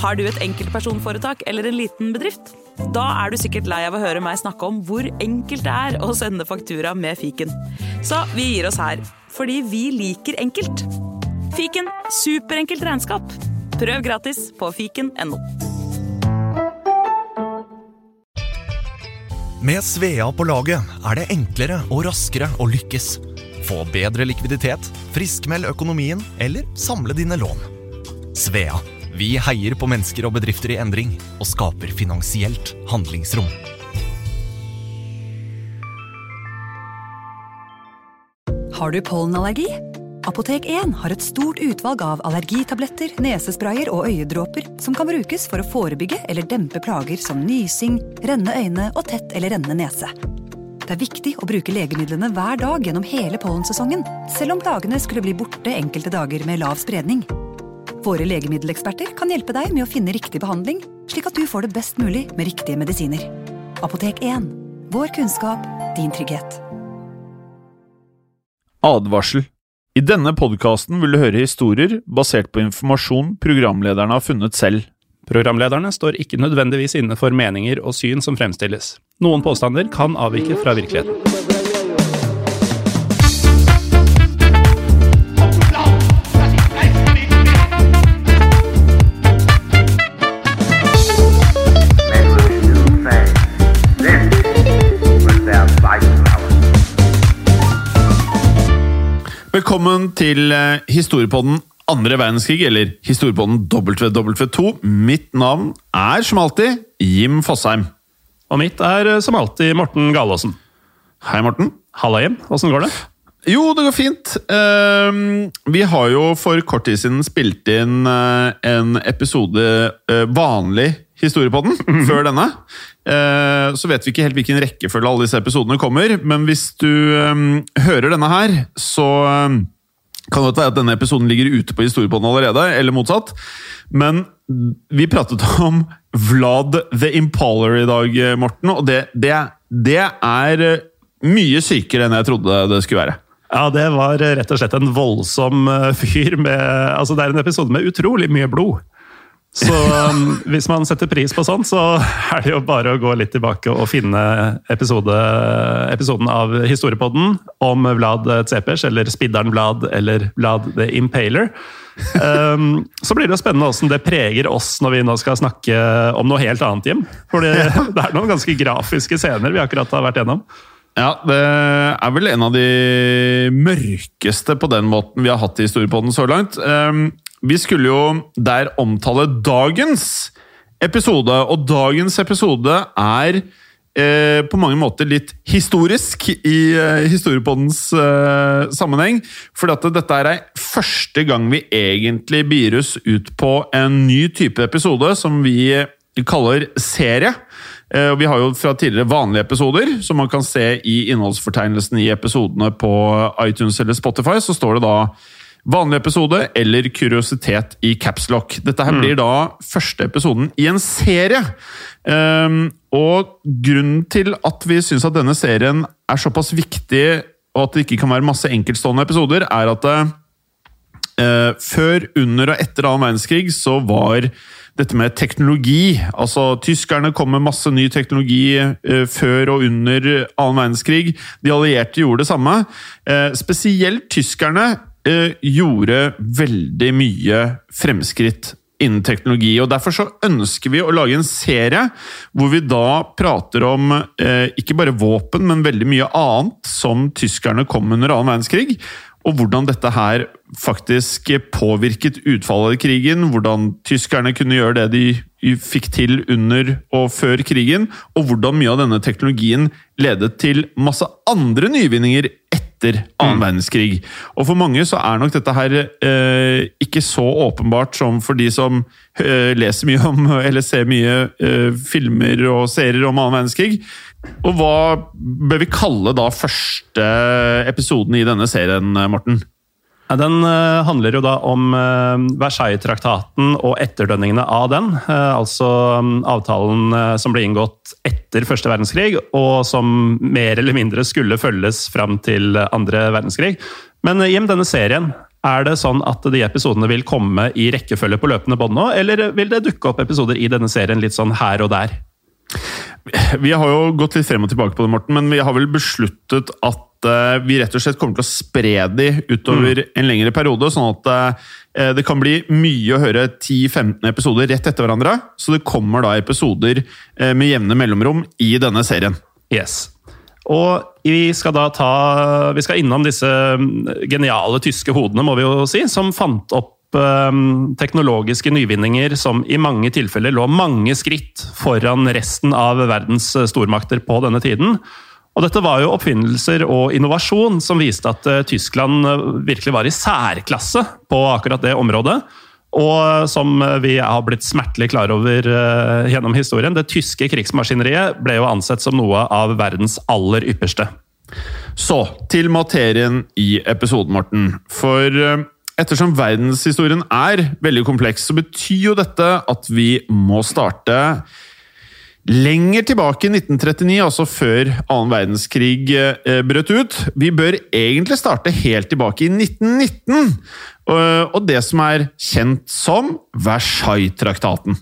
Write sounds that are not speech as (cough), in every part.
Har du et enkeltpersonforetak eller en liten bedrift? Da er du sikkert lei av å høre meg snakke om hvor enkelt det er å sende faktura med fiken. Så vi gir oss her, fordi vi liker enkelt. Fiken superenkelt regnskap. Prøv gratis på fiken.no. Med Svea på laget er det enklere og raskere å lykkes. Få bedre likviditet, friskmeld økonomien eller samle dine lån. Svea vi heier på mennesker og bedrifter i endring og skaper finansielt handlingsrom. Har du pollenallergi? Apotek 1 har et stort utvalg av allergitabletter, nesesprayer og øyedråper som kan brukes for å forebygge eller dempe plager som nysing, rennende øyne og tett eller rennende nese. Det er viktig å bruke legemidlene hver dag gjennom hele pollensesongen, selv om plagene skulle bli borte enkelte dager med lav spredning. Våre legemiddeleksperter kan hjelpe deg med å finne riktig behandling, slik at du får det best mulig med riktige medisiner. Apotek 1 vår kunnskap, din trygghet. Advarsel. I denne podkasten vil du høre historier basert på informasjon programlederne har funnet selv. Programlederne står ikke nødvendigvis inne for meninger og syn som fremstilles. Noen påstander kan avvike fra virkeligheten. Velkommen til eh, historiepodden andre verdenskrig, eller historiepodden WW2. Mitt navn er som alltid Jim Fosheim. Og mitt er eh, som alltid Morten Galaasen. Hei, Morten. Halla, Jim. Åssen går det? Jo, det går fint. Uh, vi har jo for kort tid siden spilt inn uh, en episode vanlig historiepodden -hmm. før denne. så vet vi ikke helt hvilken rekkefølge alle disse episodene kommer, men hvis du um, hører denne her, så um, kan det være at denne episoden ligger ute på historiepodden allerede, eller motsatt. Men vi pratet (laughs) om Vlad the Impaler i dag, Morten, og det, det, det er mye sykere enn jeg trodde det skulle være. Ja, det var rett og slett en voldsom eh, fyr med Altså, det er en episode med utrolig mye blod. Så um, hvis man setter pris på sånn, så er det jo bare å gå litt tilbake og finne episode, episoden av Historiepodden om Vlad Tsepers, eller Spidderen Vlad, eller Vlad the Impaler. Um, så blir det jo spennende hvordan det preger oss når vi nå skal snakke om noe helt annet, Jim. For (laughs) det er noen ganske grafiske scener vi akkurat har vært gjennom. Ja, det er vel en av de mørkeste på den måten vi har hatt i historiepodden så langt. Ehm, vi skulle jo der omtale dagens episode, og dagens episode er eh, på mange måter litt historisk i eh, historiepoddens eh, sammenheng. For dette er første gang vi egentlig byres ut på en ny type episode som vi kaller serie. Eh, vi har jo fra tidligere vanlige episoder, som man kan se i innholdsfortegnelsen i episodene på iTunes eller Spotify. Så står det da vanlig episode eller kuriositet i capslock. Dette her mm. blir da første episoden i en serie. Um, og grunnen til at vi syns at denne serien er såpass viktig, og at det ikke kan være masse enkeltstående episoder, er at uh, før, under og etter annen verdenskrig så var dette med teknologi. Altså, Tyskerne kom med masse ny teknologi eh, før og under annen verdenskrig. De allierte gjorde det samme. Eh, spesielt tyskerne eh, gjorde veldig mye fremskritt innen teknologi. og Derfor så ønsker vi å lage en serie hvor vi da prater om eh, ikke bare våpen, men veldig mye annet som tyskerne kom under annen verdenskrig og hvordan dette her faktisk påvirket utfallet av krigen. Hvordan tyskerne kunne gjøre det de fikk til under og før krigen, og hvordan mye av denne teknologien ledet til masse andre nyvinninger etter annen mm. verdenskrig. Og for mange så er nok dette her eh, ikke så åpenbart som for de som eh, leser mye om, (laughs) eller ser mye eh, filmer og serier om annen verdenskrig. Og hva bør vi kalle da første episoden i denne serien, Morten? Den uh, handler jo da om uh, Versailles-traktaten og etterdønningene av den. Uh, altså um, avtalen som ble inngått etter første verdenskrig, og som mer eller mindre skulle følges fram til andre verdenskrig. Men Jim, denne serien, Er det sånn at de episodene vil komme i rekkefølge på løpende bånd nå, eller vil det dukke opp episoder i denne serien litt sånn her og der? Vi har jo gått litt frem og tilbake på det, Morten, men vi har vel besluttet at uh, vi rett og slett kommer til å spre de utover mm. en lengre periode, sånn at uh, det kan bli mye å høre 10-15 episoder rett etter hverandre. Så det kommer da episoder med jevne mellomrom i denne serien. Yes. Og vi skal da ta Vi skal innom disse mm, geniale tyske hodene, må vi jo si, som fant opp teknologiske nyvinninger som i mange tilfeller lå mange skritt foran resten av verdens stormakter på denne tiden. Og dette var jo oppfinnelser og innovasjon som viste at uh, Tyskland virkelig var i særklasse på akkurat det området. Og som vi har blitt smertelig klar over gjennom historien, det tyske krigsmaskineriet ble jo ansett som noe av verdens aller ypperste. Så til materien i episoden, Morten. For ettersom verdenshistorien er veldig kompleks, så betyr jo dette at vi må starte lenger tilbake i 1939, altså før annen verdenskrig eh, brøt ut. Vi bør egentlig starte helt tilbake i 1919 og det som er kjent som Versailles-traktaten.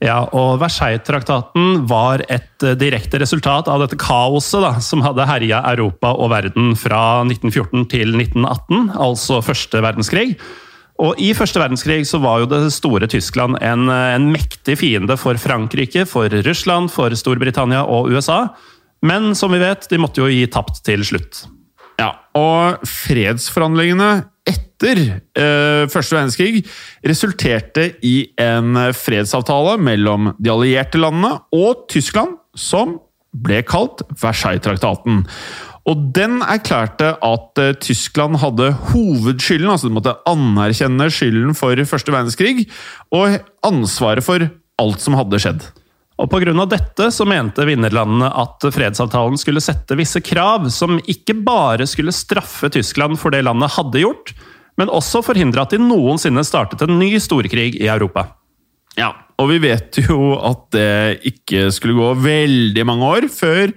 Ja, og Versailles-traktaten var et eh, direkte resultat av dette kaoset da, som hadde herja Europa og verden fra 1914 til 1918, altså første verdenskrig. Og I første verdenskrig så var jo det store Tyskland en, en mektig fiende for Frankrike, for Russland, for Storbritannia og USA. Men som vi vet, de måtte jo gi tapt til slutt. Ja, og fredsforhandlingene etter eh, første verdenskrig resulterte i en fredsavtale mellom de allierte landene og Tyskland, som ble kalt Versailles-traktaten. Og den erklærte at eh, Tyskland hadde hovedskylden, altså de måtte anerkjenne skylden for første verdenskrig, og ansvaret for alt som hadde skjedd. Og Pga. dette så mente vinnerlandene at fredsavtalen skulle sette visse krav som ikke bare skulle straffe Tyskland for det landet hadde gjort, men også forhindre at de noensinne startet en ny storkrig i Europa. Ja, og vi vet jo at det ikke skulle gå veldig mange år før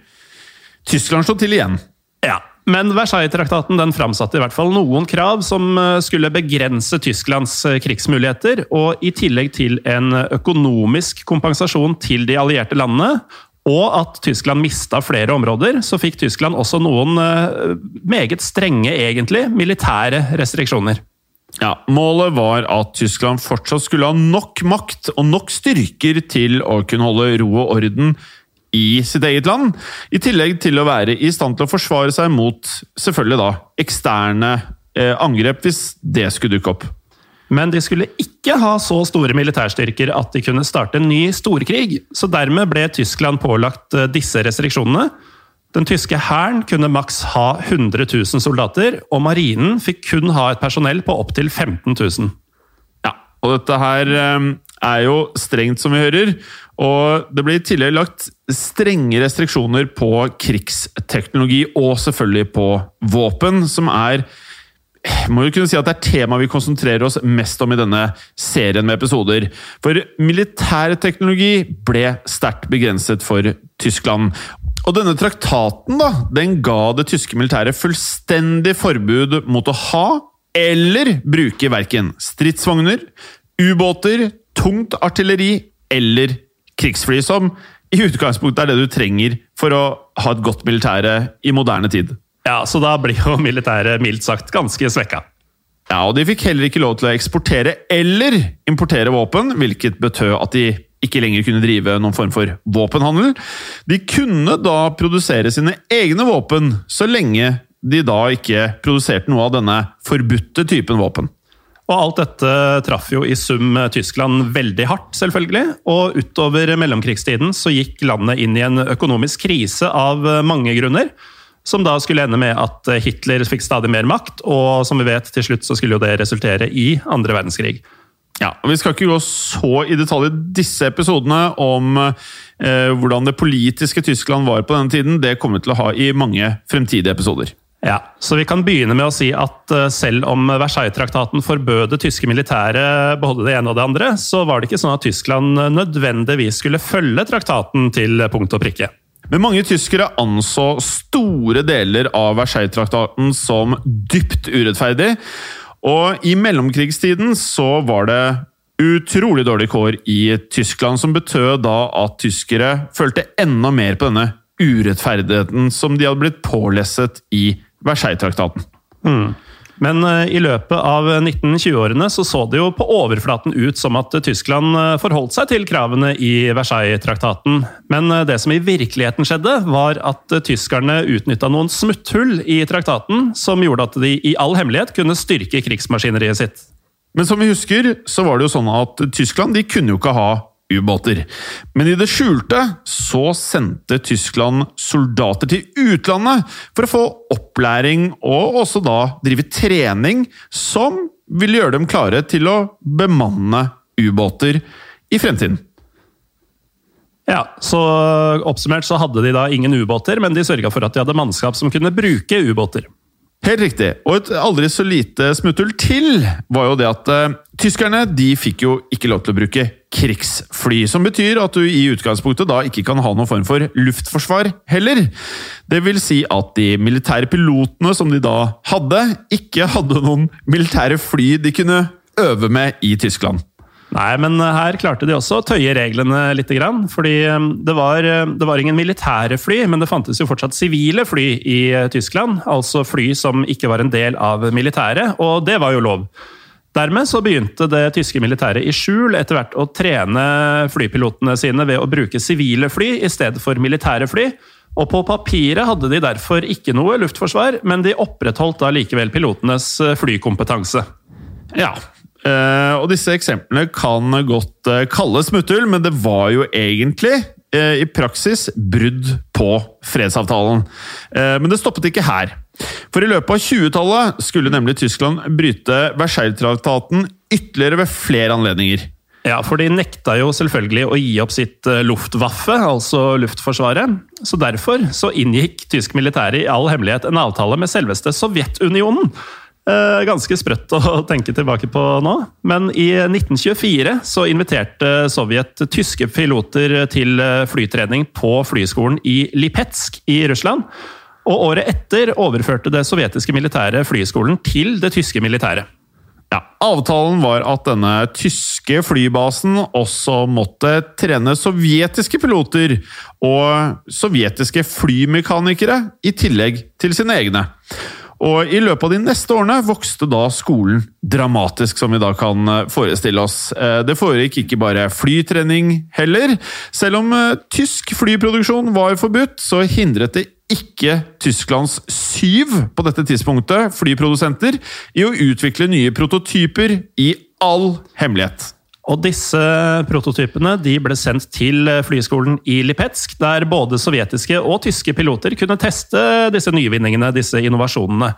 Tyskland slo til igjen. Ja, men Versailles-traktaten den framsatte i hvert fall noen krav som eh, skulle begrense Tysklands eh, krigsmuligheter, og i tillegg til en økonomisk kompensasjon til de allierte landene, og at Tyskland mista flere områder, så fikk Tyskland også noen eh, meget strenge, egentlig, militære restriksjoner. Ja, Målet var at Tyskland fortsatt skulle ha nok makt og nok styrker til å kunne holde ro og orden i sitt eget land, i tillegg til å være i stand til å forsvare seg mot selvfølgelig da, eksterne eh, angrep, hvis det skulle dukke opp. Men de skulle ikke ha så store militærstyrker at de kunne starte en ny storkrig, så dermed ble Tyskland pålagt eh, disse restriksjonene. Den tyske hæren kunne maks ha 100 000 soldater, og marinen fikk kun ha et personell på opptil 15 000. Ja, og dette her eh, er jo strengt, som vi hører. Og det blir i tillegg lagt strenge restriksjoner på krigsteknologi, og selvfølgelig på våpen, som er må jo kunne si at det er temaet vi konsentrerer oss mest om i denne serien med episoder. For militær teknologi ble sterkt begrenset for Tyskland. Og denne traktaten da, den ga det tyske militæret fullstendig forbud mot å ha eller bruke verken stridsvogner, ubåter, tungt artilleri eller krigsfly, som i utgangspunktet er det du trenger for å ha et godt militære i moderne tid. Ja, Så da blir jo militæret mildt sagt ganske svekka. Ja, og De fikk heller ikke lov til å eksportere eller importere våpen, hvilket betød at de ikke lenger kunne drive noen form for våpenhandel. De kunne da produsere sine egne våpen, så lenge de da ikke produserte noe av denne forbudte typen våpen. Og alt dette traff jo i sum Tyskland veldig hardt, selvfølgelig. Og utover mellomkrigstiden så gikk landet inn i en økonomisk krise av mange grunner. Som da skulle ende med at Hitler fikk stadig mer makt, og som vi vet, til slutt så skulle jo det resultere i andre verdenskrig. Ja, og Vi skal ikke gå så i detalj i disse episodene om eh, hvordan det politiske Tyskland var på denne tiden. Det kommer vi til å ha i mange fremtidige episoder. Ja, så Vi kan begynne med å si at eh, selv om Versailles-traktaten forbød det tyske militæret beholde det ene og det andre, så var det ikke sånn at Tyskland nødvendigvis skulle følge traktaten til punkt og prikke. Men mange tyskere anså store deler av Versailles-traktaten som dypt urettferdig. Og i mellomkrigstiden så var det utrolig dårlig kår i Tyskland, som betød da at tyskere følte enda mer på denne urettferdigheten som de hadde blitt pålesset i Versailles-traktaten. Men eh, i løpet av 1920-årene så, så det jo på overflaten ut som at Tyskland eh, forholdt seg til kravene i Versailles-traktaten. Men eh, det som i virkeligheten skjedde, var at tyskerne utnytta noen smutthull i traktaten som gjorde at de i all hemmelighet kunne styrke krigsmaskineriet sitt. Men som vi husker, så var det jo sånn at Tyskland de kunne jo ikke ha ubåter. Men i det skjulte så sendte Tyskland soldater til utlandet for å få opplæring og også da drive trening som ville gjøre dem klare til å bemanne ubåter i fremtiden. Ja, så Oppsummert så hadde de da ingen ubåter, men de sørga for at de hadde mannskap som kunne bruke ubåter. Helt riktig. Og et aldri så lite smutthull til var jo det at uh, tyskerne de fikk jo ikke lov til å bruke krigsfly. Som betyr at du i utgangspunktet da ikke kan ha noen form for luftforsvar heller. Det vil si at de militære pilotene som de da hadde, ikke hadde noen militære fly de kunne øve med i Tyskland. Nei, men her klarte de også å tøye reglene litt. Fordi det var, det var ingen militære fly, men det fantes jo fortsatt sivile fly i Tyskland. Altså fly som ikke var en del av militæret, og det var jo lov. Dermed så begynte det tyske militæret i skjul etter hvert å trene flypilotene sine ved å bruke sivile fly i stedet for militære fly. Og på papiret hadde de derfor ikke noe luftforsvar, men de opprettholdt da likevel pilotenes flykompetanse. Ja, og disse eksemplene kan godt uh, kalles smutthull, men det var jo egentlig uh, i praksis brudd på fredsavtalen. men det stoppet ikke her. For i løpet av 20-tallet skulle nemlig Tyskland bryte Versailles-traktaten ytterligere ved flere anledninger. Ja, for de nekta jo selvfølgelig å gi opp sitt Luftwaffe, altså luftforsvaret. Så derfor så inngikk tysk militære i all hemmelighet en avtale med selveste Sovjetunionen Eh, ganske sprøtt å (laughs) tenke tilbake på nå. Men i 1924 så inviterte Sovjet tyske piloter til eh, flytrening på flyskolen i Lipetsk i Russland. Og året etter overførte det sovjetiske militæret flyskolen til det tyske militæret. Ja, Avtalen var at denne tyske flybasen også måtte trene sovjetiske piloter og sovjetiske flymekanikere, i tillegg til sine egne. Og I løpet av de neste årene vokste da skolen dramatisk, som vi da kan eh, forestille oss. Eh, det foregikk ikke bare flytrening heller. Selv om eh, tysk flyproduksjon var forbudt, så hindret det ikke Tysklands syv på dette tidspunktet flyprodusenter i å utvikle nye prototyper i all hemmelighet. Og disse prototypene ble sendt til flyskolen i Lipetsk, der både sovjetiske og tyske piloter kunne teste disse nyvinningene, disse innovasjonene.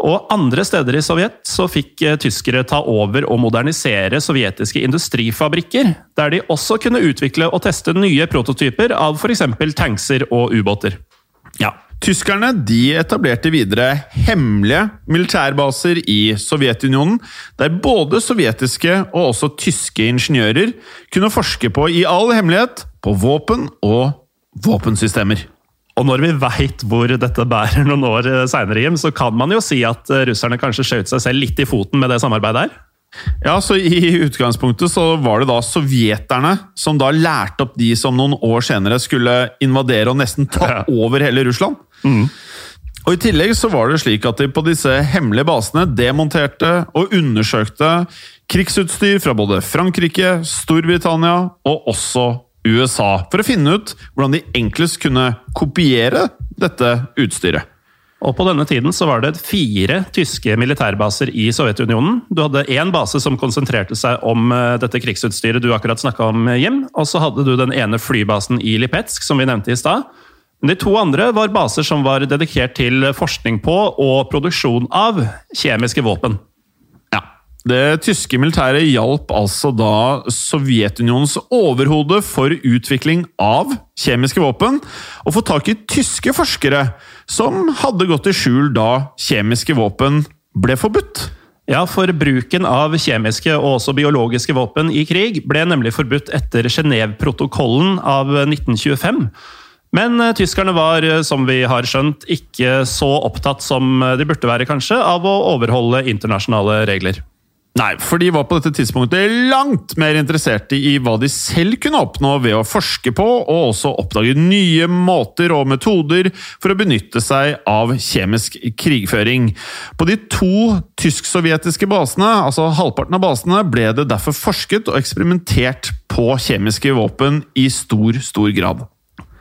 Og andre steder i Sovjet så fikk tyskere ta over og modernisere sovjetiske industrifabrikker, der de også kunne utvikle og teste nye prototyper av f.eks. tankser og ubåter. Ja, Tyskerne de etablerte videre hemmelige militærbaser i Sovjetunionen, der både sovjetiske og også tyske ingeniører kunne forske på i all hemmelighet på våpen og våpensystemer. Og når vi veit hvor dette bærer noen år seinere, så kan man jo si at russerne kanskje skjøt seg selv litt i foten med det samarbeidet her? Ja, så I utgangspunktet så var det da sovjeterne som da lærte opp de som noen år senere skulle invadere og nesten ta over hele Russland. Og I tillegg så var det slik at de på disse hemmelige basene demonterte og undersøkte krigsutstyr fra både Frankrike, Storbritannia og også USA, for å finne ut hvordan de enklest kunne kopiere dette utstyret. Og På denne tiden så var det fire tyske militærbaser i Sovjetunionen. Du hadde én base som konsentrerte seg om eh, dette krigsutstyret du akkurat snakka om, Jim. Og så hadde du den ene flybasen i Lipetsk, som vi nevnte i stad. De to andre var baser som var dedikert til forskning på og produksjon av kjemiske våpen. Ja, Det tyske militæret hjalp altså da Sovjetunionens overhode for utvikling av kjemiske våpen å få tak i tyske forskere som hadde gått i skjul da kjemiske våpen ble forbudt. Ja, for bruken av kjemiske og også biologiske våpen i krig ble nemlig forbudt etter Genéveprotokollen av 1925. Men eh, tyskerne var, eh, som vi har skjønt, ikke så opptatt som eh, de burde være, kanskje, av å overholde internasjonale regler. Nei, for de var på dette tidspunktet langt mer interesserte i hva de selv kunne oppnå ved å forske på, og også oppdage nye måter og metoder for å benytte seg av kjemisk krigføring. På de to tysk-sovjetiske basene, altså halvparten av basene, ble det derfor forsket og eksperimentert på kjemiske våpen i stor, stor grad.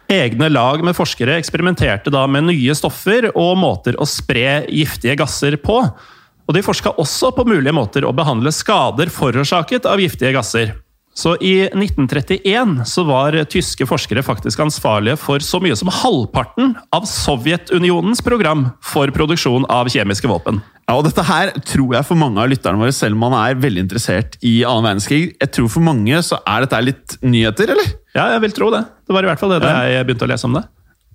Egne lag med forskere eksperimenterte da med nye stoffer og måter å spre giftige gasser på. Og de forska også på mulige måter å behandle skader forårsaket av giftige gasser. Så i 1931 så var tyske forskere faktisk ansvarlige for så mye som halvparten av Sovjetunionens program for produksjon av kjemiske våpen. Ja, og Dette her tror jeg for mange av lytterne våre, selv om man er veldig interessert i annen verdenskrig, jeg tror for mange så er dette litt nyheter, eller? Ja, jeg vil tro det. Det var i hvert fall det da jeg begynte å lese om det.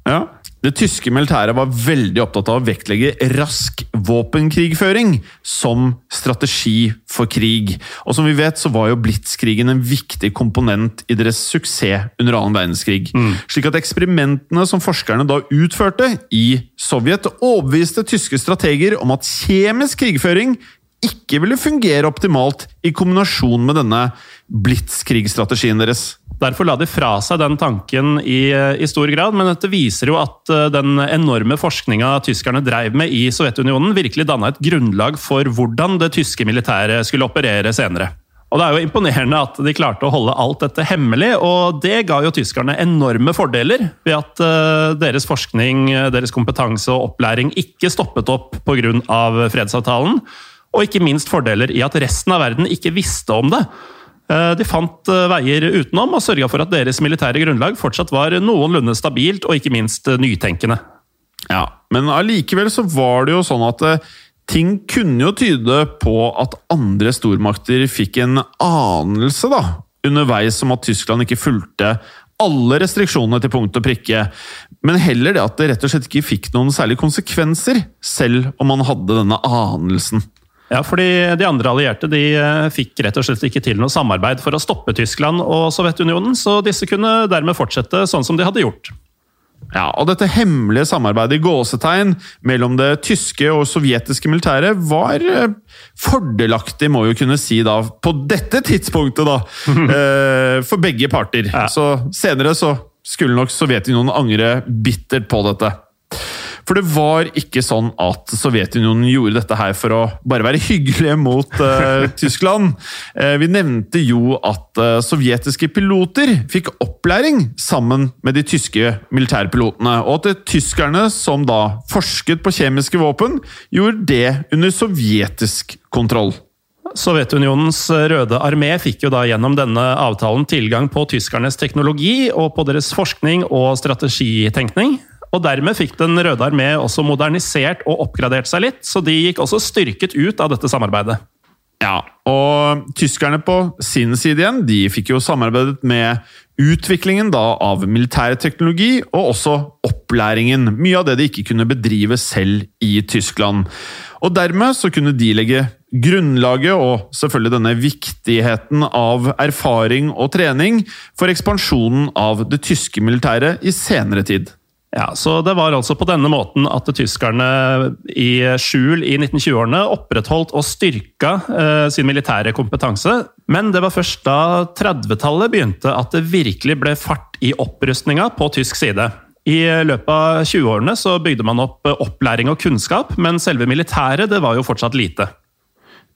Ja. Det tyske militæret var veldig opptatt av å vektlegge rask våpenkrigføring som strategi for krig. Og som vi vet, så var jo blitskrigen en viktig komponent i deres suksess under annen verdenskrig. Mm. Slik at eksperimentene som forskerne da utførte i Sovjet, overbeviste tyske strateger om at kjemisk krigføring ikke ville fungere optimalt i kombinasjon med denne blitskrigsstrategien deres. Derfor la de fra seg den tanken i, i, stor grad, men dette viser jo at eh, den enorme forskninga tyskerne dreiv med i Sovjetunionen, virkelig danna et grunnlag for hvordan det tyske militæret skulle operere senere. Og Det er jo imponerende at de klarte å holde alt dette hemmelig, og det ga jo tyskerne enorme fordeler ved at uh, deres forskning, deres kompetanse og opplæring ikke stoppet opp pga. fredsavtalen. Og ikke minst fordeler i at resten av verden ikke visste om det. Eh, de fant eh, veier utenom og sørga for at deres militære grunnlag fortsatt var noenlunde stabilt og ikke minst eh, nytenkende. Ja, Men allikevel så var det jo sånn at ting kunne jo tyde på at andre stormakter fikk en anelse da, underveis om at Tyskland ikke fulgte alle restriksjonene til punkt og prikke, men heller det at det rett og slett ikke fikk noen særlige konsekvenser, selv om man hadde denne anelsen. Ja, fordi De andre allierte de eh, fikk rett og slett ikke til noe samarbeid for å stoppe Tyskland og Sovjetunionen, så disse kunne dermed fortsette sånn som de hadde gjort. Ja, og Dette hemmelige samarbeidet i gåsetegn mellom det tyske og sovjetiske militæret var eh, fordelaktig, må vi jo kunne si da, på dette tidspunktet, da, (laughs) eh, for begge parter. Ja. Så senere så skulle nok Sovjetunionen angre bittert på dette. For det var ikke sånn at Sovjetunionen gjorde dette her for å bare være hyggelige mot uh, (laughs) Tyskland. Uh, vi nevnte jo at uh, sovjetiske piloter fikk opplæring sammen med de tyske militærpilotene, og at det tyskerne som da forsket på kjemiske våpen, gjorde det under sovjetisk kontroll. Sovjetunionens røde armé fikk jo da gjennom denne avtalen tilgang på tyskernes teknologi og på deres forskning og strategitenkning. Og Dermed fikk Den røde armé også modernisert og oppgradert seg litt, så de gikk også styrket ut av dette samarbeidet. Ja, og tyskerne på sin side igjen, de fikk jo samarbeidet med utviklingen da av militær teknologi, og også opplæringen. Mye av det de ikke kunne bedrive selv i Tyskland. Og dermed så kunne de legge grunnlaget, og selvfølgelig denne viktigheten av erfaring og trening, for ekspansjonen av det tyske militæret i senere tid. Ja, så Det var altså på denne måten at tyskerne i skjul i 1920-årene opprettholdt og styrka eh, sin militære kompetanse. Men det var først da 30-tallet begynte at det virkelig ble fart i opprustninga på tysk side. I løpet av 20-årene så bygde man opp opplæring og kunnskap, men selve militæret det var jo fortsatt lite.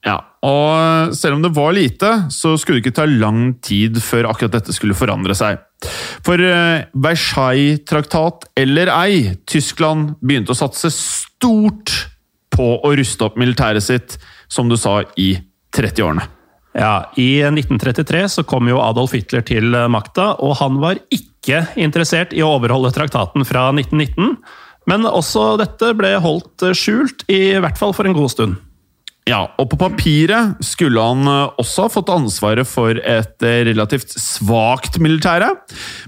Ja, og selv om det var lite, så skulle det ikke ta lang tid før akkurat dette skulle forandre seg. For eh, Versailles-traktat eller ei, Tyskland begynte å satse stort på å ruste opp militæret sitt, som du sa, i 30-årene. Ja, I 1933 så kom jo Adolf Hitler til makta, og han var ikke interessert i å overholde traktaten fra 1919. Men også dette ble holdt skjult, i hvert fall for en god stund. Ja, og på papiret skulle han eh, også ha fått ansvaret for et eh, relativt svakt militære.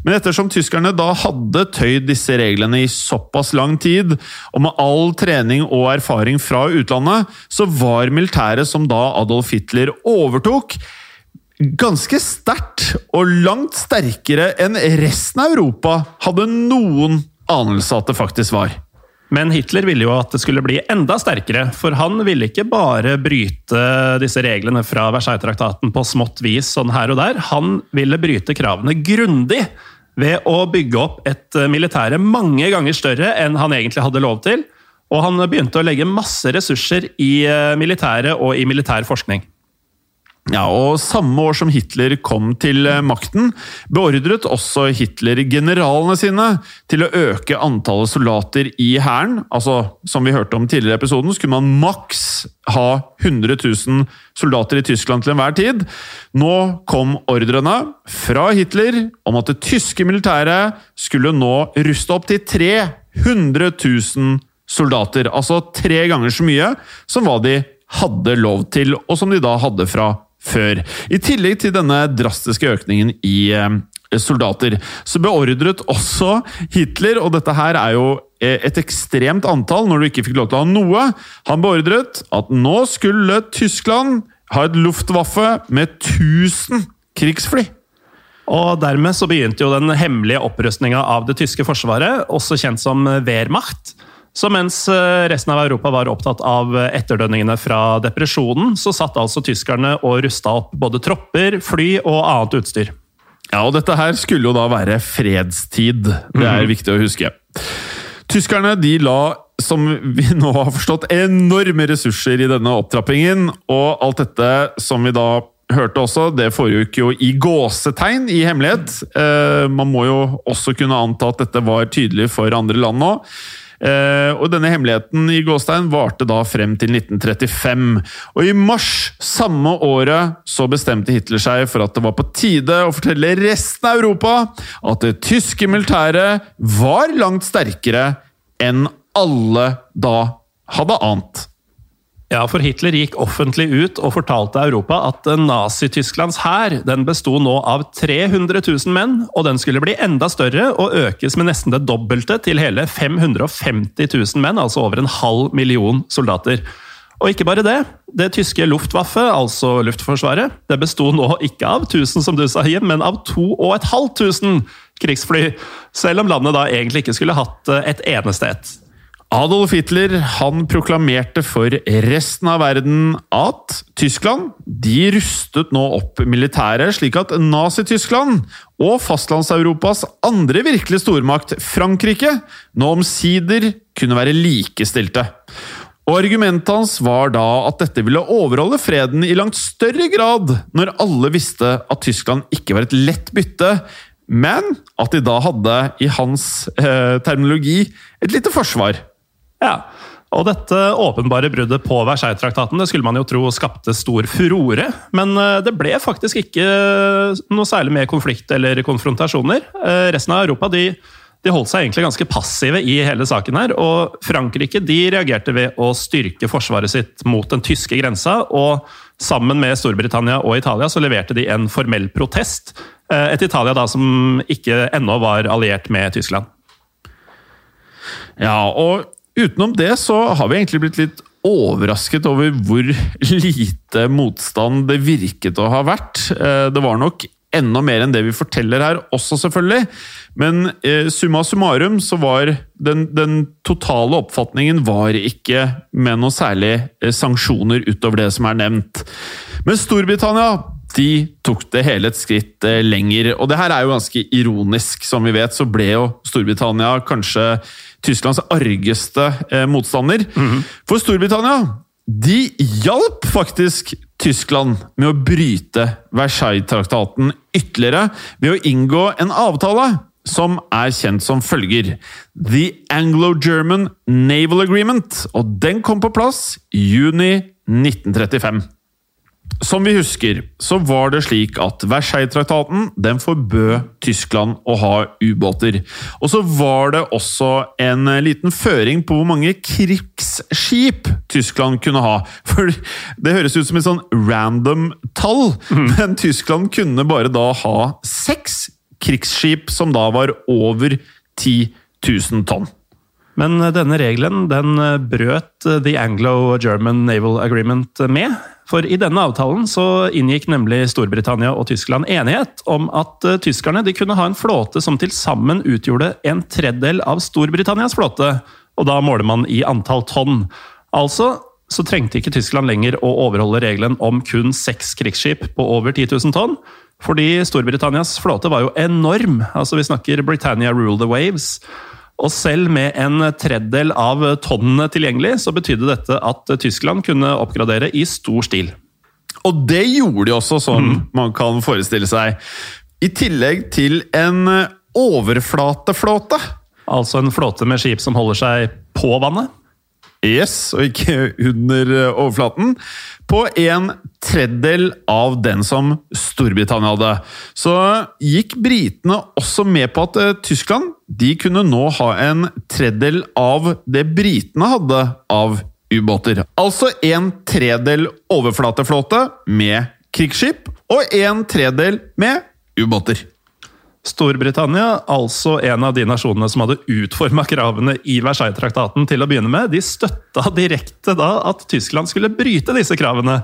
Men ettersom tyskerne da hadde tøyd disse reglene i såpass lang tid, og med all trening og erfaring fra utlandet, så var militæret som da Adolf Hitler overtok, ganske sterkt og langt sterkere enn resten av Europa hadde noen anelse at det faktisk var. Men Hitler ville jo at det skulle bli enda sterkere, for han ville ikke bare bryte disse reglene fra Versailles-traktaten på smått vis sånn her og der. Han ville bryte kravene grundig ved å bygge opp et militære mange ganger større enn han egentlig hadde lov til. Og han begynte å legge masse ressurser i militæret og i militær forskning. Ja, og Samme år som Hitler kom til eh, makten, beordret også Hitler generalene sine til å øke antallet soldater i hæren. Altså, som vi hørte om tidligere i episoden, skulle man maks ha 100 000 soldater i Tyskland til enhver tid. Nå kom ordrene fra Hitler om at det tyske militæret skulle nå ruste opp til 300 000 soldater. Altså tre ganger så mye som hva de hadde lov til, og som de da hadde fra før. I tillegg til denne drastiske økningen i eh, soldater, så beordret også Hitler, og dette her er jo eh, et ekstremt antall når du ikke fikk lov til å ha noe, han beordret at nå skulle Tyskland ha et Luftwaffe med 1000 krigsfly. Og Dermed så begynte jo den hemmelige opprustninga av det tyske forsvaret, også kjent som Wehrmacht. Så mens eh, resten av Europa var opptatt av etterdønningene fra depresjonen, så satt altså tyskerne og rusta opp både tropper, fly og annet utstyr. Ja, og dette her skulle jo da være fredstid. Det er mm. viktig å huske. Tyskerne de la, som vi nå har forstått, enorme ressurser i denne opptrappingen. Og alt dette som vi da hørte også, det foregikk jo i gåsetegn, i hemmelighet. Eh, man må jo også kunne anta at dette var tydelig for andre land nå. Eh, og denne hemmeligheten i Gåstein varte da frem til 1935. Og i mars samme året så bestemte Hitler seg for at det var på tide å fortelle resten av Europa at det tyske militæret var langt sterkere enn alle da hadde ant. Ja, for Hitler gikk offentlig ut og fortalte Europa at Nazi-Tysklands hær besto nå av 300 000 menn, og den skulle bli enda større og økes med nesten det dobbelte til hele 550 000 menn, altså over en halv million soldater. Og ikke bare det. Det tyske Luftwaffe, altså Luftforsvaret, det besto nå ikke av 1000, som du sa, Jim, men av 2500 krigsfly. Selv om landet da egentlig ikke skulle hatt et eneste et. Adolf Hitler han proklamerte for resten av verden at Tyskland de rustet nå opp militæret, slik at Nazi-Tyskland og Fastlands-Europas andre virkelig stormakt, Frankrike, nå omsider kunne være likestilte. Og Argumentet hans var da at dette ville overholde freden i langt større grad, når alle visste at Tyskland ikke var et lett bytte, men at de da hadde, i hans eh, terminologi, et lite forsvar. Ja, og dette åpenbare bruddet på Versailles-traktaten det skulle man jo tro skapte stor furore, men eh, det ble faktisk ikke noe særlig med konflikt eller konfrontasjoner. Eh, resten av Europa de, de holdt seg egentlig ganske passive i hele saken her, og Frankrike de reagerte ved å styrke forsvaret sitt mot den tyske grensa, og sammen med Storbritannia og Italia så leverte de en formell protest. Eh, et Italia da som ikke ennå var alliert med Tyskland. Ja, og Utenom det så har vi egentlig blitt litt overrasket over hvor (laughs) lite motstand det virket å ha vært. Eh, det var nok enda mer enn det vi forteller her også, selvfølgelig. Men eh, summa summarum så var den, den, totale oppfatningen var ikke med noe særlig eh, sanksjoner utover det som er nevnt. Men Storbritannia de tok det hele et skritt lenger. Og det her er jo ganske ironisk. Som vi vet, så ble jo Storbritannia kanskje Tysklands argeste eh, motstander. Mm -hmm. For Storbritannia de hjalp faktisk Tyskland med å bryte Versailles-traktaten ytterligere ved å inngå en avtale som er kjent som følger The Anglo-German Naval Agreement, og den kom på plass juni 1935. Som vi husker, så var det slik at Versailles-traktaten den forbød Tyskland å ha ubåter. Og så var det også en liten føring på hvor mange krigsskip Tyskland kunne ha. For det høres ut som et sånn random tall, mm. men Tyskland kunne bare da ha seks krigsskip som da var over 10 000 tonn. Men denne regelen den brøt The Anglo-German Naval Agreement med. For i denne avtalen så inngikk nemlig Storbritannia og Tyskland enighet om at uh, tyskerne de kunne ha en flåte som til sammen utgjorde en tredjedel av Storbritannias flåte. Og da måler man i antall tonn. Altså så trengte ikke Tyskland lenger å overholde regelen om kun seks krigsskip på over 10 000 tonn. Fordi Storbritannias flåte var jo enorm. Altså Vi snakker Britannia rule the waves. Og selv med en tredjedel av tonnene tilgjengelig, så betydde dette at Tyskland kunne oppgradere i stor stil. Og det gjorde de også, som mm. man kan forestille seg. I tillegg til en overflateflåte. Altså en flåte med skip som holder seg på vannet? Yes, og ikke under overflaten. På en tredjedel av den som Storbritannia hadde. Så gikk britene også med på at uh, Tyskland de kunne nå ha en tredjedel av det britene hadde av ubåter. Altså en tredel overflateflåte med krigsskip, og en tredel med ubåter. Storbritannia, altså en av de nasjonene som hadde utforma kravene i Versailles-traktaten til å begynne med, de støtta direkte da at Tyskland skulle bryte disse kravene.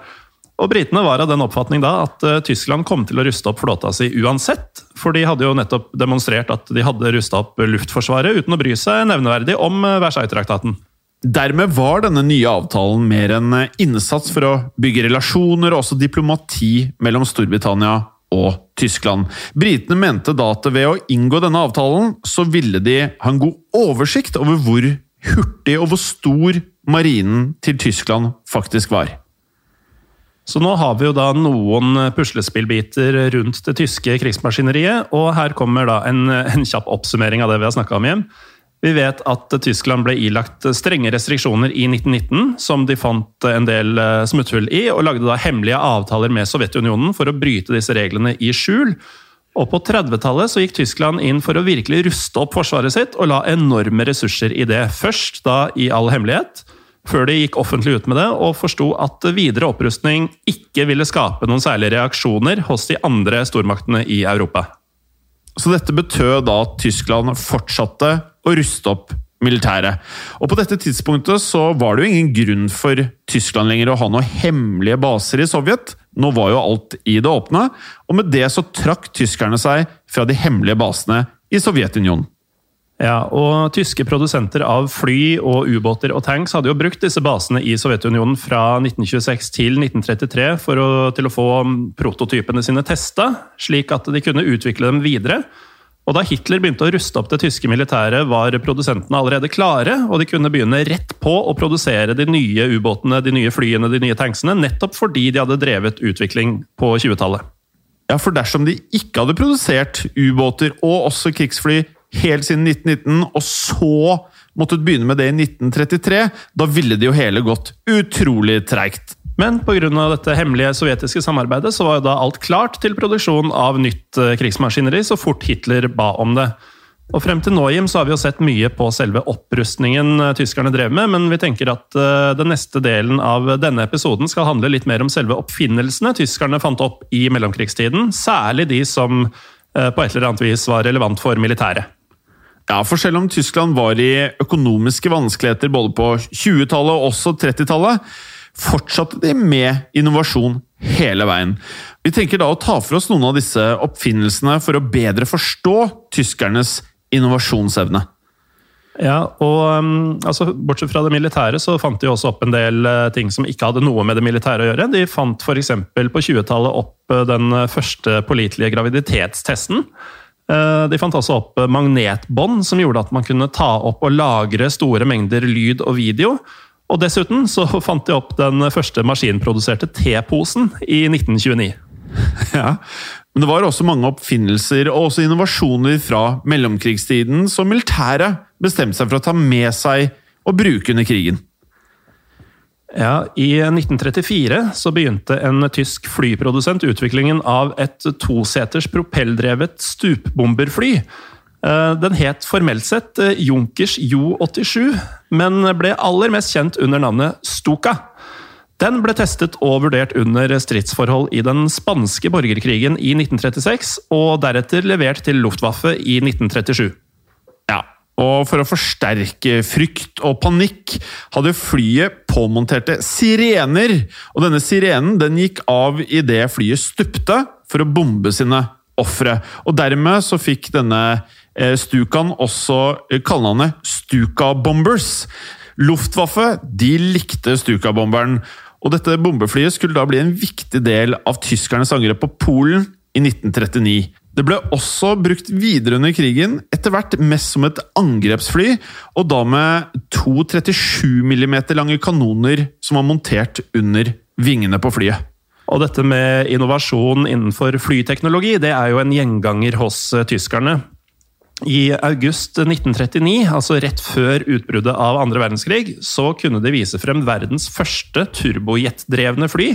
Og Britene var av den oppfatning da at uh, Tyskland kom til å ruste opp flåta si uansett. For de hadde jo nettopp demonstrert at de hadde rusta opp luftforsvaret uten å bry seg nevneverdig om uh, Versailles-traktaten. Dermed var denne nye avtalen mer en uh, innsats for å bygge relasjoner og også diplomati mellom Storbritannia og Tyskland. Britene mente da at ved å inngå denne avtalen, så ville de ha en god oversikt over hvor hurtig og hvor stor marinen til Tyskland faktisk var. Så nå har vi jo da noen puslespillbiter rundt det tyske krigsmaskineriet, og her kommer da en, en kjapp oppsummering av det vi har snakka om hjem. Vi vet at Tyskland ble ilagt strenge restriksjoner i 1919, som de fant en del eh, smutthull i, og lagde da hemmelige avtaler med Sovjetunionen for å bryte disse reglene i skjul. Og på 30-tallet så gikk Tyskland inn for å virkelig ruste opp forsvaret sitt, og la enorme ressurser i det. Først da i all hemmelighet, før de gikk offentlig ut med det, og forsto at videre opprustning ikke ville skape noen særlige reaksjoner hos de andre stormaktene i Europa. Så dette betød da at Tyskland fortsatte å ruste opp militæret. Og på dette tidspunktet så var det jo ingen grunn for Tyskland lenger å ha noen hemmelige baser i Sovjet. Nå var jo alt i det åpne, og med det så trakk tyskerne seg fra de hemmelige basene i Sovjetunionen. Ja, og Tyske produsenter av fly og ubåter og tanks hadde jo brukt disse basene i Sovjetunionen fra 1926 til 1933 for å, til å få prototypene sine testa, slik at de kunne utvikle dem videre. Og Da Hitler begynte å ruste opp det tyske militæret, var produsentene allerede klare, og de kunne begynne rett på å produsere de nye ubåtene, de nye flyene, de nye tanksene, nettopp fordi de hadde drevet utvikling på 20-tallet. Ja, for dersom de ikke hadde produsert ubåter og også krigsfly helt siden 1919, og så måttet begynne med det i 1933, da ville det jo hele gått utrolig treigt. Men pga. dette hemmelige sovjetiske samarbeidet så var jo da alt klart til produksjon av nytt eh, krigsmaskineri så fort Hitler ba om det. Og Frem til nå Jim, så har vi jo sett mye på selve opprustningen eh, tyskerne drev med, men vi tenker at uh, den neste delen av denne episoden skal handle litt mer om selve oppfinnelsene tyskerne fant opp i mellomkrigstiden. Særlig de som på et eller annet vis var relevant for militæret. Ja, for selv om Tyskland var i økonomiske vanskeligheter både på 20-tallet og også 30-tallet, fortsatte de med innovasjon hele veien. Vi tenker da å ta for oss noen av disse oppfinnelsene for å bedre forstå tyskernes innovasjonsevne. Ja, og um, altså, Bortsett fra det militære så fant de også opp en del uh, ting som ikke hadde noe med det militære å gjøre. De fant f.eks. på 20-tallet opp uh, den første pålitelige graviditetstesten. Uh, de fant også opp magnetbånd, som gjorde at man kunne ta opp og lagre store mengder lyd og video. Og dessuten så (laughs) fant de opp den første maskinproduserte teposen i 1929. Ja, men det var også mange oppfinnelser og også innovasjoner fra mellomkrigstiden som militæret bestemte seg for å ta med seg og bruke under krigen. Ja, I 1934 så begynte en tysk flyprodusent utviklingen av et toseters propelldrevet stupbomberfly Eh, den het formelt sett eh, Junkers Jo-87, men ble aller mest kjent under navnet Stuka. Den ble testet og vurdert under stridsforhold i den spanske borgerkrigen i 1936, og deretter levert til Luftwaffe i 1937. Og for å forsterke frykt og panikk hadde flyet påmonterte sirener. Og denne sirenen den gikk av idet flyet stupte for å bombe sine ofre. Og dermed så fikk denne Stukan Stukaen også eh, kallenavnet Stuka Bombers. Luftwaffe de likte Stuka-bomberen, og dette bombeflyet skulle da bli en viktig del av tyskernes angrep på Polen i 1939. Det ble også brukt videre under krigen, etter hvert mest som et angrepsfly, og da med to 37 mm lange kanoner som var montert under vingene på flyet. Og dette med innovasjon innenfor flyteknologi, det er jo en gjenganger hos eh, tyskerne. I august 1939, altså rett før utbruddet av andre verdenskrig, så kunne de vise frem verdens første turbojetdrevne fly,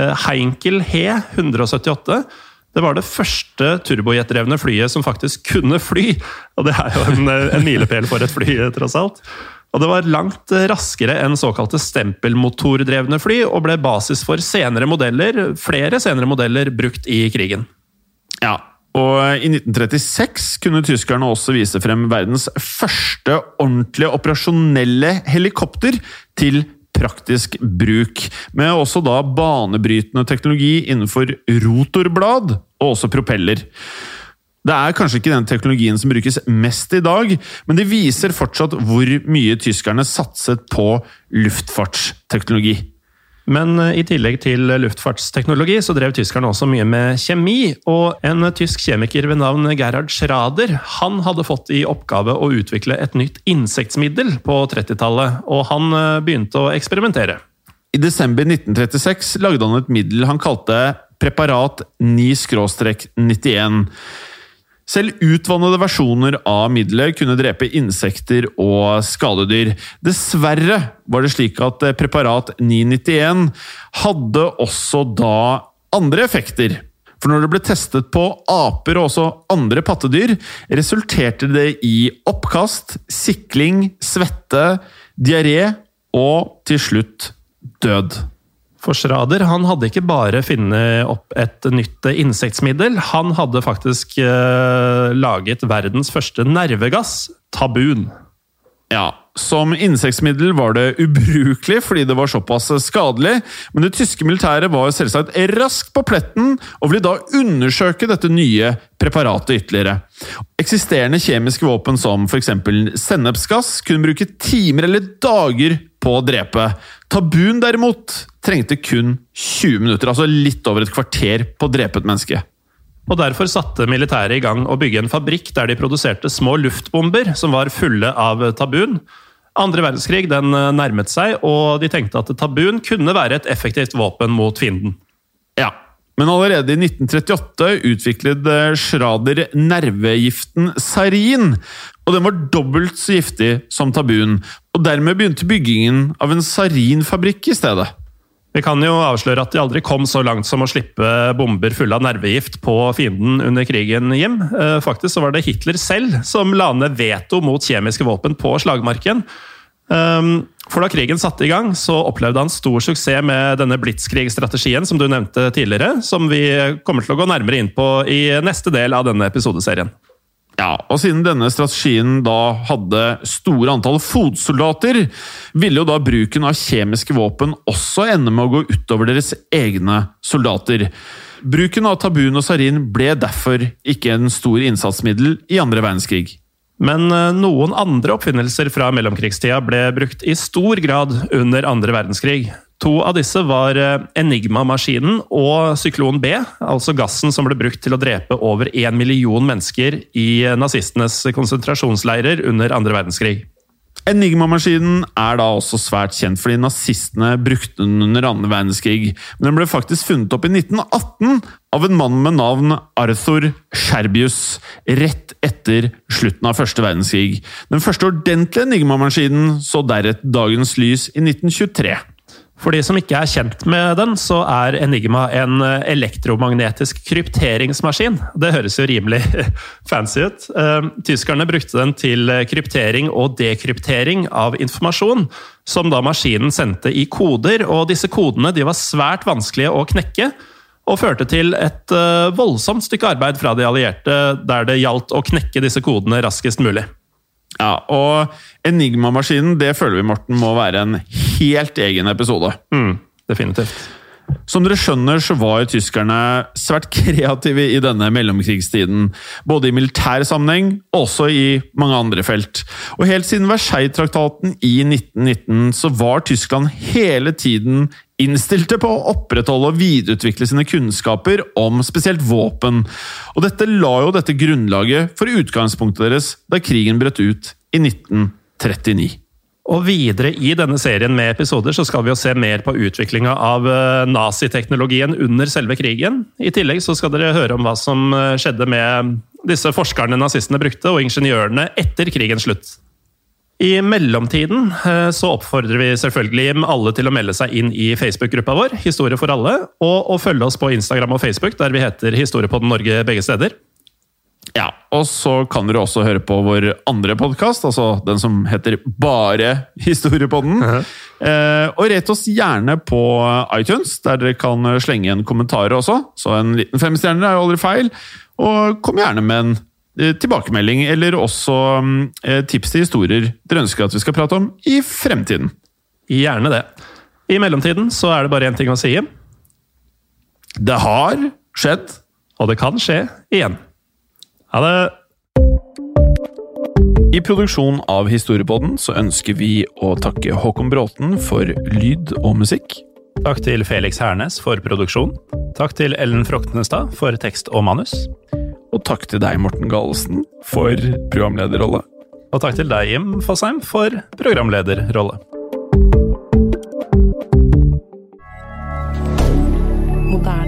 eh, Heinkel He 178 det var det første turbojetdrevne flyet som faktisk kunne fly. Og det er jo en, en milepæl for et fly, tross alt. Og det var langt raskere enn såkalte stempelmotordrevne fly, og ble basis for senere modeller, flere senere modeller brukt i krigen. Ja, og i 1936 kunne tyskerne også vise frem verdens første ordentlige operasjonelle helikopter til praktisk bruk, med også da banebrytende teknologi innenfor rotorblad og også propeller. Det er kanskje ikke den teknologien som brukes mest i dag, men det viser fortsatt hvor mye tyskerne satset på luftfartsteknologi. Men eh, i tillegg til luftfartsteknologi så drev tyskerne også mye med kjemi. Og en tysk kjemiker ved navn Gerhard Schrader han hadde fått i oppgave å utvikle et nytt insektmiddel på 30-tallet, og han eh, begynte å eksperimentere. I desember 1936 lagde han et middel han kalte preparat 9-91. Selv utvannede versjoner av middelet kunne drepe insekter og skadedyr. Dessverre var det slik at preparat 991 hadde også da andre effekter. For når det ble testet på aper og også andre pattedyr, resulterte det i oppkast, sikling, svette, diaré og til slutt død. For Schrader han hadde ikke bare funnet opp et nytt insektmiddel, han hadde faktisk eh, laget verdens første nervegass, tabun. Ja, som insektmiddel var det ubrukelig fordi det var såpass skadelig, men det tyske militæret var selvsagt raskt på pletten og ville da undersøke dette nye preparatet ytterligere. Eksisterende kjemiske våpen som f.eks. sennepsgass kunne bruke timer eller dager på å drepe. Tabun derimot trengte kun 20 minutter, altså litt over et kvarter, på å drepe et menneske. Og Derfor satte militæret i gang å bygge en fabrikk der de produserte små luftbomber som var fulle av tabun. Andre verdenskrig den nærmet seg, og de tenkte at tabun kunne være et effektivt våpen mot fienden. Ja, men allerede i 1938 utviklet Schrader nervegiften sarin, og den var dobbelt så giftig som tabuen. og dermed begynte byggingen av en sarinfabrikk i stedet. Vi kan jo avsløre at de aldri kom så langt som å slippe bomber fulle av nervegift på fienden under krigen, Jim. Eh, faktisk så var det Hitler selv som la ned veto mot kjemiske våpen på slagmarken. Ehm, for da krigen satte i gang, så opplevde han stor suksess med denne blitzkrig-strategien som du nevnte tidligere, som vi kommer til å gå nærmere inn på i neste del av denne episodeserien. Ja, og siden denne strategien da hadde store antall fotsoldater, ville jo da bruken av kjemiske våpen også ende med å gå utover deres egne soldater. Bruken av tabun og sarin ble derfor ikke en stor innsatsmiddel i andre verdenskrig. Men eh, noen andre oppfinnelser fra mellomkrigstida ble brukt i stor grad under andre verdenskrig. To av disse var eh, Enigma-maskinen og Syklon B, altså gassen som ble brukt til å drepe over én million mennesker i nazistenes konsentrasjonsleirer under andre verdenskrig. Enigma-maskinen er da også svært kjent fordi nazistene brukte den under andre verdenskrig, men den ble faktisk funnet opp i 1918 av en mann med navn Arthur Scherbius, rett etter slutten av første verdenskrig. Den første ordentlige Enigma-maskinen så deretter dagens lys i 1923. For de som ikke er kjent med den, så er Enigma en eh, elektromagnetisk krypteringsmaskin. Det høres jo rimelig (laughs) fancy ut. Eh, tyskerne brukte den til kryptering og dekryptering av informasjon, som da maskinen sendte i koder. Og disse kodene de var svært vanskelige å knekke, og førte til et eh, voldsomt stykke arbeid fra de allierte, der det gjaldt å knekke disse kodene raskest mulig. Ja, og Enigma-maskinen det føler vi Morten, må være en helt egen episode. Mm, definitivt. Som dere skjønner, så var jo tyskerne svært kreative i denne mellomkrigstiden. Både i militær sammenheng og også i mange andre felt. Og helt siden Versailles-traktaten i 1919 så var Tyskland hele tiden innstilte på å opprettholde og videreutvikle sine kunnskaper om spesielt våpen. Og dette la jo dette grunnlaget for utgangspunktet deres da krigen brøt ut i 1939. Og videre i denne serien med episoder så skal vi jo se mer på utviklinga av eh, naziteknologien under selve krigen. I tillegg så skal dere høre om hva som eh, skjedde med disse forskerne nazistene brukte, og ingeniørene etter krigens slutt. I mellomtiden eh, så oppfordrer vi selvfølgelig alle til å melde seg inn i Facebook-gruppa vår, Historie for alle, og å følge oss på Instagram og Facebook, der vi heter Historiepodden Norge begge steder. Ja, og så kan dere også høre på vår andre podkast, altså den som heter Bare Historiepodden. Uh -huh. eh, og rett oss gjerne på iTunes, der dere kan slenge en kommentar også. Så en liten femstjerner er jo aldri feil. Og kom gjerne med en tilbakemelding, eller også eh, tips til historier dere ønsker at vi skal prate om i fremtiden. Gjerne det. I mellomtiden så er det bare én ting å si. Det har skjedd. Og det kan skje igjen. Ha det! I produksjonen av Historiepodden så ønsker vi å takke Håkon Bråten for lyd og musikk. Takk til Felix Hernes for produksjon. Takk til Ellen Froktenestad for tekst og manus. Og takk til deg, Morten Galesen, for programlederrolle. Og takk til deg, Jim Fosheim, for programlederrolle. Moderne.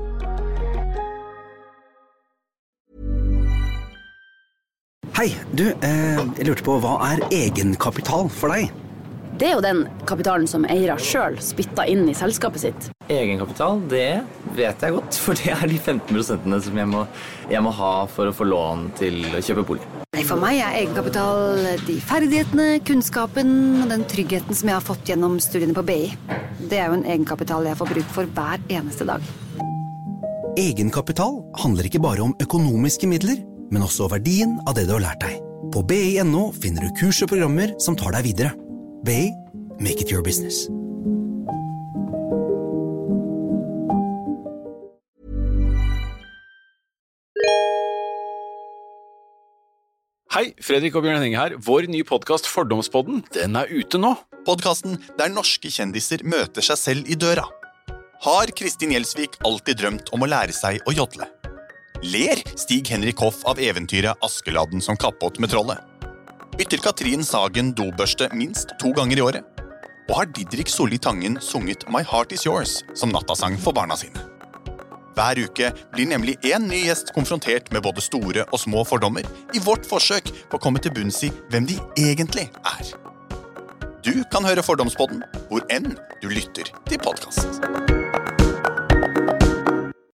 Hei, du, eh, jeg lurte på hva er egenkapital for deg? Det er jo den kapitalen som eiere sjøl spytter inn i selskapet sitt. Egenkapital, det vet jeg godt, for det er de 15% som jeg må, jeg må ha for å få lån til å kjøpe bolig. Nei, For meg er egenkapital de ferdighetene, kunnskapen og den tryggheten som jeg har fått gjennom studiene på BI. Det er jo en egenkapital jeg får bruk for hver eneste dag. Egenkapital handler ikke bare om økonomiske midler, men også verdien av det du har lært deg. På bi.no finner du kurs og programmer som tar deg videre. BI make it your business. Hei, Fredrik og Bjørn Henning her. Vår nye podkast Fordomspodden den er ute nå. Podkasten der norske kjendiser møter seg selv i døra. Har Kristin Gjelsvik alltid drømt om å lære seg å jodle? Ler Stig Henrik Hoff av eventyret Askeladden som kappåt med trollet? Bytter Katrin Sagen dobørste minst to ganger i året? Og har Didrik Solli Tangen sunget My Heart Is Yours som nattasang for barna sine? Hver uke blir nemlig én ny gjest konfrontert med både store og små fordommer i vårt forsøk på å komme til bunns i hvem de egentlig er. Du kan høre Fordomspodden hvor enn du lytter til podkast.